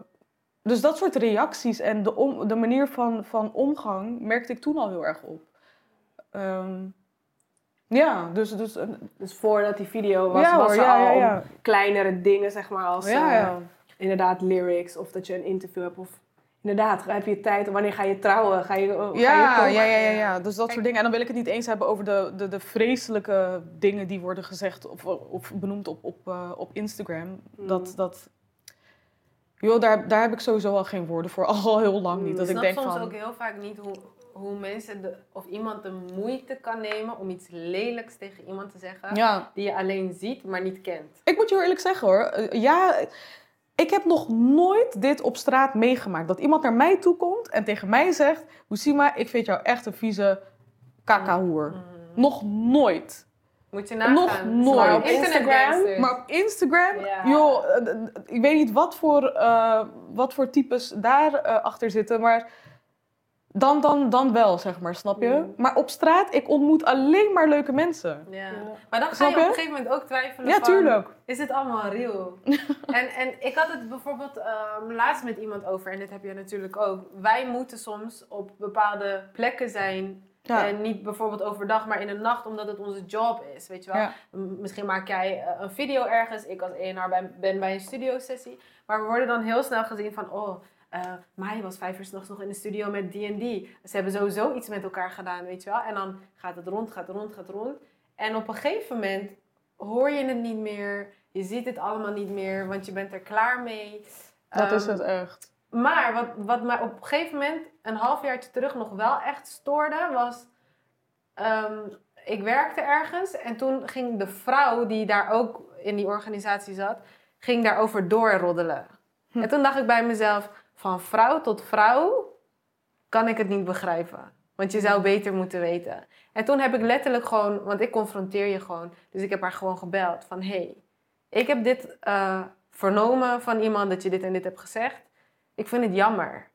dus dat soort reacties en de, om, de manier van, van omgang merkte ik toen al heel erg op. Ehm, ja, dus... dus Dus voordat die video was, ja, was hoor, er ja, al ja, kleinere dingen, zeg maar, als ja, eh, inderdaad lyrics of dat je een interview hebt of inderdaad, heb je tijd, wanneer ga je trouwen, ga je, ga je Ja, ja, ja, ja, ja. Dus dat Kijk- soort dingen. En dan wil ik het niet eens hebben over de, de, de vreselijke dingen die worden gezegd of, of benoemd op, op, eh, op Instagram. Mm. Dat, dat... Joh, daar, daar heb ik sowieso al geen woorden voor. Al heel lang niet. Mm. Dat Ik ik snap denk soms van... ook heel vaak niet hoe, hoe mensen de, of iemand de moeite kan nemen om iets lelijks tegen iemand te zeggen Ja, die je alleen ziet, maar niet kent. ik moet je heel eerlijk zeggen hoor. Eh, Ja, ik heb nog nooit dit op straat meegemaakt. Dat iemand naar mij toe komt en tegen mij zegt... Hoesima, ik vind jou echt een vieze kakahoer. Mhm. Nog nooit. Moet je nagaan. Nog nooit. Maar op Instagram. Maar op Instagram, Ja. joh, eh, ik weet niet wat voor, eh, wat voor types daar eh, achter zitten, maar dan, dan, dan wel, zeg maar, snap je? Mm. Maar op straat, ik ontmoet alleen maar leuke mensen. Ja. Ja. Maar dan ga Snap je op een gegeven moment ook twijfelen Ja, van, tuurlijk. is het allemaal real? en, en ik had het bijvoorbeeld ehm, laatst met iemand over, en dit heb je natuurlijk ook. Wij moeten soms op bepaalde plekken zijn. Ja. En niet bijvoorbeeld overdag, maar in de nacht, omdat het onze job is. Weet je wel? Ja. Misschien maak jij eh, een video ergens. Ik als ENR ben, ben bij een studiosessie. Maar we worden dan heel snel gezien van... Oh, eh Mai was vijf uur s'nachts nog in de studio met D&D. Ze hebben sowieso iets met elkaar gedaan, weet je wel. En dan gaat het rond, gaat het rond, gaat het rond. En op een gegeven moment hoor je het niet meer. Je ziet het allemaal niet meer, want je bent er klaar mee. Dat is Ehm, het echt. maar wat, wat mij op een gegeven moment, een halfjaartje terug, nog wel echt stoorde, was... ehm, ik werkte ergens en toen ging de vrouw die daar ook in die organisatie zat, ging daarover doorroddelen. Hm. En toen dacht ik bij mezelf, van vrouw tot vrouw kan ik het niet begrijpen. Want je zou beter moeten weten. En toen heb ik letterlijk gewoon, want ik confronteer je gewoon. Dus ik heb haar gewoon gebeld van, hey, ik heb dit eh, vernomen van iemand dat je dit en dit hebt gezegd. Ik vind het jammer.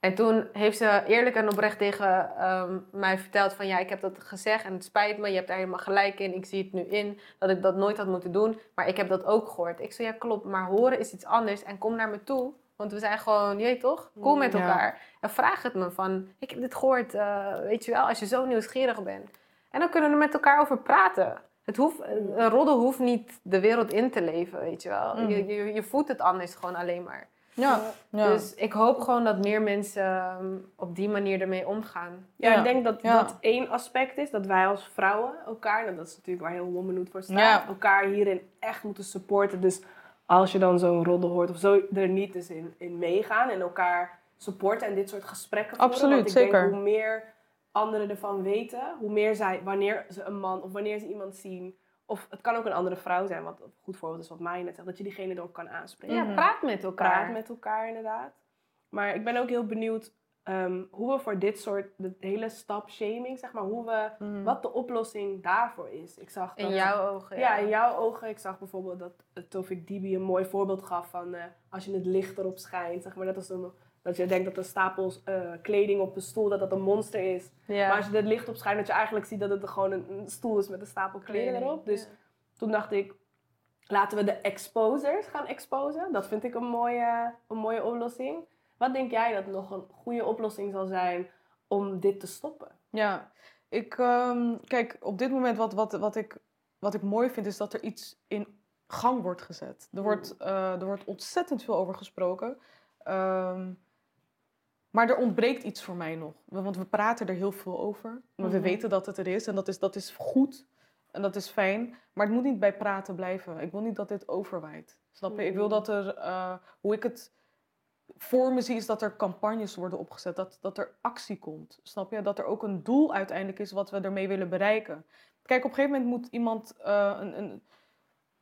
En toen heeft ze eerlijk en oprecht tegen ehm, mij verteld van ja, ik heb dat gezegd en het spijt me, je hebt daar helemaal gelijk in. Ik zie het nu in dat ik dat nooit had moeten doen, maar ik heb dat ook gehoord. Ik zei ja, klopt, maar horen is iets anders en kom naar me toe. Want we zijn gewoon, je weet toch, cool met Ja. elkaar. En vraag het me van, ik heb dit gehoord, eh, weet je wel, als je zo nieuwsgierig bent. En dan kunnen we er met elkaar over praten. Het hoeft, een roddel hoeft niet de wereld in te leven, weet je wel. Mm. Je, je, je voelt het anders gewoon alleen maar. Ja. ja. Dus ik hoop gewoon dat meer mensen ehm, op die manier ermee omgaan. Ja, Ja. ik denk dat Ja. dat één aspect is. Dat wij als vrouwen elkaar, en dat is natuurlijk waar heel Womanhood voor staat, Ja. elkaar hierin echt moeten supporten. Dus als je dan zo'n roddel hoort of zo, er niet eens in, in meegaan en elkaar supporten en dit soort gesprekken voeren. Absoluut, Want ik zeker. denk hoe meer anderen ervan weten, hoe meer zij, wanneer ze een man of wanneer ze iemand zien, of het kan ook een andere vrouw zijn, wat een goed voorbeeld is wat mij net zegt, dat je diegene erop kan aanspreken. Ja, Mhm. praat met elkaar. Praat met elkaar inderdaad. Maar ik ben ook heel benieuwd ehm, hoe we voor dit soort, de hele stap shaming, zeg maar, hoe we, Mhm. wat de oplossing daarvoor is. Ik zag In dat- jouw ogen. ja, in jouw ogen. Ik zag bijvoorbeeld dat eh, Tofik Dibi een mooi voorbeeld gaf van eh, als je het licht erop schijnt, zeg maar, dat, is een, dat je denkt dat een stapel eh, kleding op een stoel, dat dat een monster is. Ja. Maar als je het licht op schijnt, dat je eigenlijk ziet dat het gewoon een, een stoel is met een stapel kleding erop. Dus toen dacht ik, laten we de exposers gaan exposen. Dat vind ik een mooie, een mooie oplossing. Wat denk jij dat nog een goede oplossing zal zijn om dit te stoppen? Ja, ik, ehm, kijk, op dit moment wat, wat, wat, ik, wat ik mooi vind is dat er iets in gang wordt gezet. Er wordt, eh, er wordt ontzettend veel over gesproken. Ehm, maar er ontbreekt iets voor mij nog. Want we praten er heel veel over. Maar We Mhm. weten dat het er is en dat is, dat is goed. En dat is fijn. Maar het moet niet bij praten blijven. Ik wil niet dat dit overwaait. Snap je? Ik wil Mhm. dat er, eh, hoe ik het voor me zie, is dat er campagnes worden opgezet. Dat, dat er actie komt. Snap je? Dat er ook een doel uiteindelijk is wat we ermee willen bereiken. Kijk, op een gegeven moment moet iemand, eh, een, een,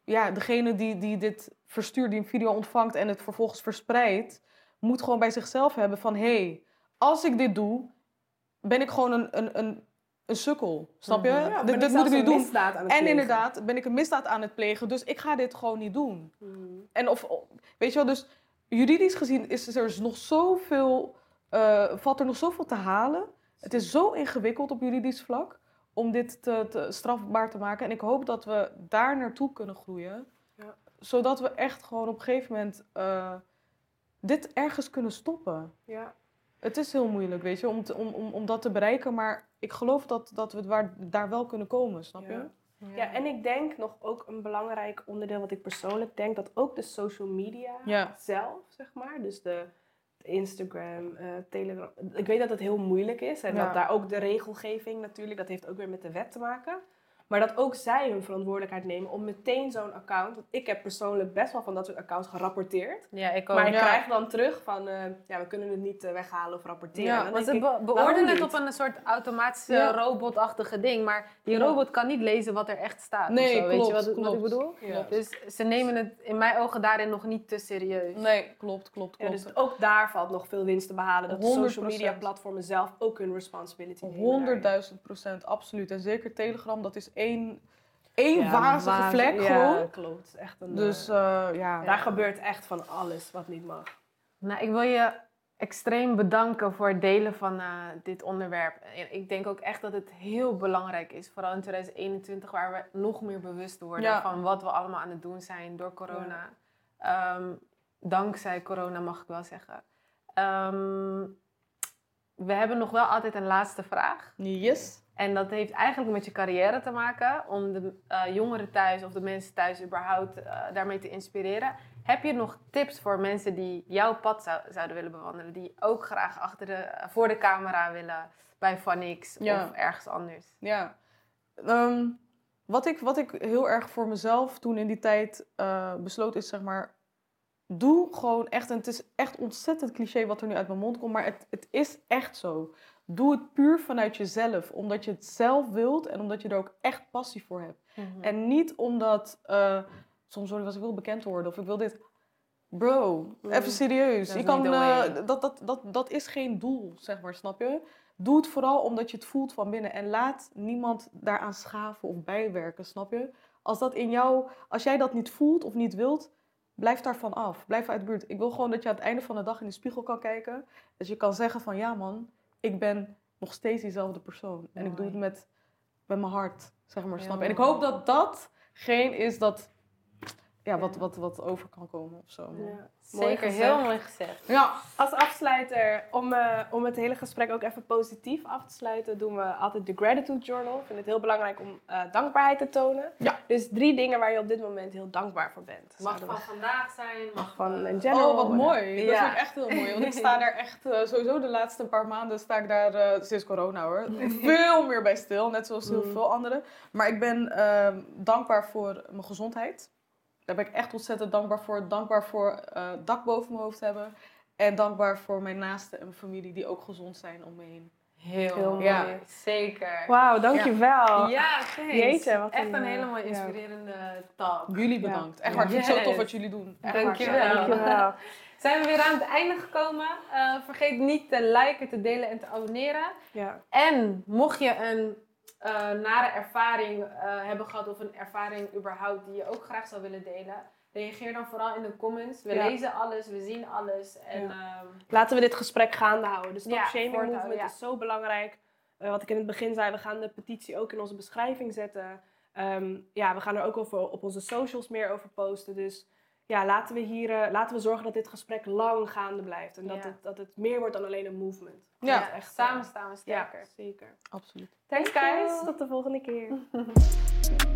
ja, degene die, die dit verstuurt, die een video ontvangt en het vervolgens verspreidt, moet gewoon bij zichzelf hebben van, hé, hey, als ik dit doe, ben ik gewoon een, een, een, een sukkel. Snap je? Mhm. Ja, dit ben dit ik moet ik niet doen. misdaad aan het En plegen? inderdaad, ben ik een misdaad aan het plegen, dus ik ga dit gewoon niet doen. Hmm. En of, weet je wel, dus juridisch gezien is er dus nog zoveel, eh, valt er nog zoveel te halen. Het is zo ingewikkeld op juridisch vlak om dit te, te strafbaar te maken. En ik hoop dat we daar naartoe kunnen groeien. Ja. Zodat we echt gewoon op een gegeven moment eh, dit ergens kunnen stoppen. Ja. Het is heel moeilijk, weet je, om, te- om, om, om dat te bereiken. Maar ik geloof dat, dat we waar, daar wel kunnen komen, snap je? Ja. ja, en ik denk nog ook een belangrijk onderdeel wat ik persoonlijk denk, dat ook de social media Ja. zelf, zeg maar, dus de, Instagram, eh, Telegram, ik weet dat het heel moeilijk is en dat daar ook de regelgeving natuurlijk, dat heeft ook weer met de wet te maken. Maar dat ook zij hun verantwoordelijkheid nemen om meteen zo'n account. Want ik heb persoonlijk best wel van dat soort accounts gerapporteerd. Ja, ik ook. Maar ik Ja. krijg dan terug van, eh, ja, we kunnen het niet eh, weghalen of rapporteren. Ja, Want ze be- beoordelen het op een soort automatische Ja. robotachtige ding. Maar die robot kan niet lezen wat er echt staat. Nee, of zo, weet klopt, je wat, wat ik bedoel? Ja. Dus ze nemen het in mijn ogen daarin nog niet te serieus. Nee, klopt, klopt, Ja, klopt. dus ook daar valt nog veel winst te behalen. Dat de social 100%. media platformen zelf ook hun responsibility nemen. 100.000 procent, absoluut. En zeker Telegram, dat is één, één Ja, wazige wazig- vlek ja, gewoon. klopt. Echt een, Dus eh, eh, ja. daar gebeurt echt van alles wat niet mag. Nou, ik wil je extreem bedanken voor het delen van eh, dit onderwerp. En Ik denk ook echt dat het heel belangrijk is, vooral in 2021, waar we nog meer bewust worden Ja. van wat we allemaal aan het doen zijn door corona. Ehm, dankzij corona mag ik wel zeggen. Ehm, we hebben nog wel altijd een laatste vraag. Yes. En dat heeft eigenlijk met je carrière te maken. Om de eh, jongeren thuis of de mensen thuis überhaupt eh, daarmee te inspireren. Heb je nog tips voor mensen die jouw pad zou- zouden willen bewandelen? Die ook graag achter de, eh, voor de camera willen bij Vanix Ja. of ergens anders? Ja. Ehm, wat, ik, wat ik heel erg voor mezelf toen in die tijd besloot is, zeg maar... Doe gewoon echt, en het is echt ontzettend cliché wat er nu uit mijn mond komt, maar het, het is echt zo. Doe het puur vanuit jezelf, omdat je het zelf wilt en omdat je er ook echt passie voor hebt. En niet omdat, eh, soms word ik als ik wil bekend worden of ik wil dit. Bro, Mm. even serieus. Je kan, eh, dat, dat, dat, dat is geen doel, zeg maar, snap je? Doe het vooral omdat je het voelt van binnen. En laat niemand daaraan schaven of bijwerken, snap je? Als, dat in jou, als jij dat niet voelt of niet wilt, blijf daarvan af. Blijf uit de buurt. Ik wil gewoon dat je aan het einde van de dag in de spiegel kan kijken. Dat je kan zeggen van, ja man, ik ben nog steeds diezelfde persoon. En ik doe het met, met mijn hart, zeg maar, snap? En ik hoop dat dat geen is dat, ja, wat, wat, wat over kan komen of zo. Ja. Mooi Zeker, gezegd. heel mooi gezegd. Ja, Als afsluiter, om, eh, om het hele gesprek ook even positief af te sluiten, doen we altijd de Gratitude Journal. Ik vind het heel belangrijk om eh, dankbaarheid te tonen. Ja. Dus drie dingen waar je op dit moment heel dankbaar voor bent. Mag we- van vandaag zijn, mag van eh, een general. Oh, wat mooi. Dat Ja. vind ik echt heel mooi. Want ik sta daar echt, sowieso de laatste paar maanden sta ik daar, eh, sinds corona hoor, veel meer bij stil. Net zoals heel Mm. veel anderen. Maar ik ben ehm, dankbaar voor mijn gezondheid. Daar ben ik echt ontzettend dankbaar voor. Dankbaar voor eh dak boven mijn hoofd hebben. En dankbaar voor mijn naasten en mijn familie die ook gezond zijn om me heen. Heel, Heel mooi. Ja. Zeker. Wauw, dankjewel. Ja. Jeetje, wat Echt een, een eh, hele mooie ja. inspirerende talk. Jullie Ja. bedankt. Echt waar, ik vind het zo tof wat jullie doen. Echt Dankjewel. waar. Dankjewel. Zijn we weer aan het einde gekomen. Eh, vergeet niet te liken, te delen en te abonneren. Ja. En mocht je een eh, nare ervaring eh, hebben gehad of een ervaring überhaupt die je ook graag zou willen delen, reageer dan vooral in de comments. We Ja. lezen alles, we zien alles. En Ja. ehm, Laten we dit gesprek gaande houden. De Stop Ja, Shaming Movement ja. is zo belangrijk. Eh, wat ik in het begin zei, we gaan de petitie ook in onze beschrijving zetten. Ehm, ja, we gaan er ook over, op onze socials meer over posten. Dus ja, laten we, hier, eh, laten we zorgen dat dit gesprek lang gaande blijft. En dat, Ja. het, dat het meer wordt dan alleen een movement. Ja, ja, echt, samen eh, staan we Ja, sterker. zeker. Absoluut. Thanks guys, tot de volgende keer.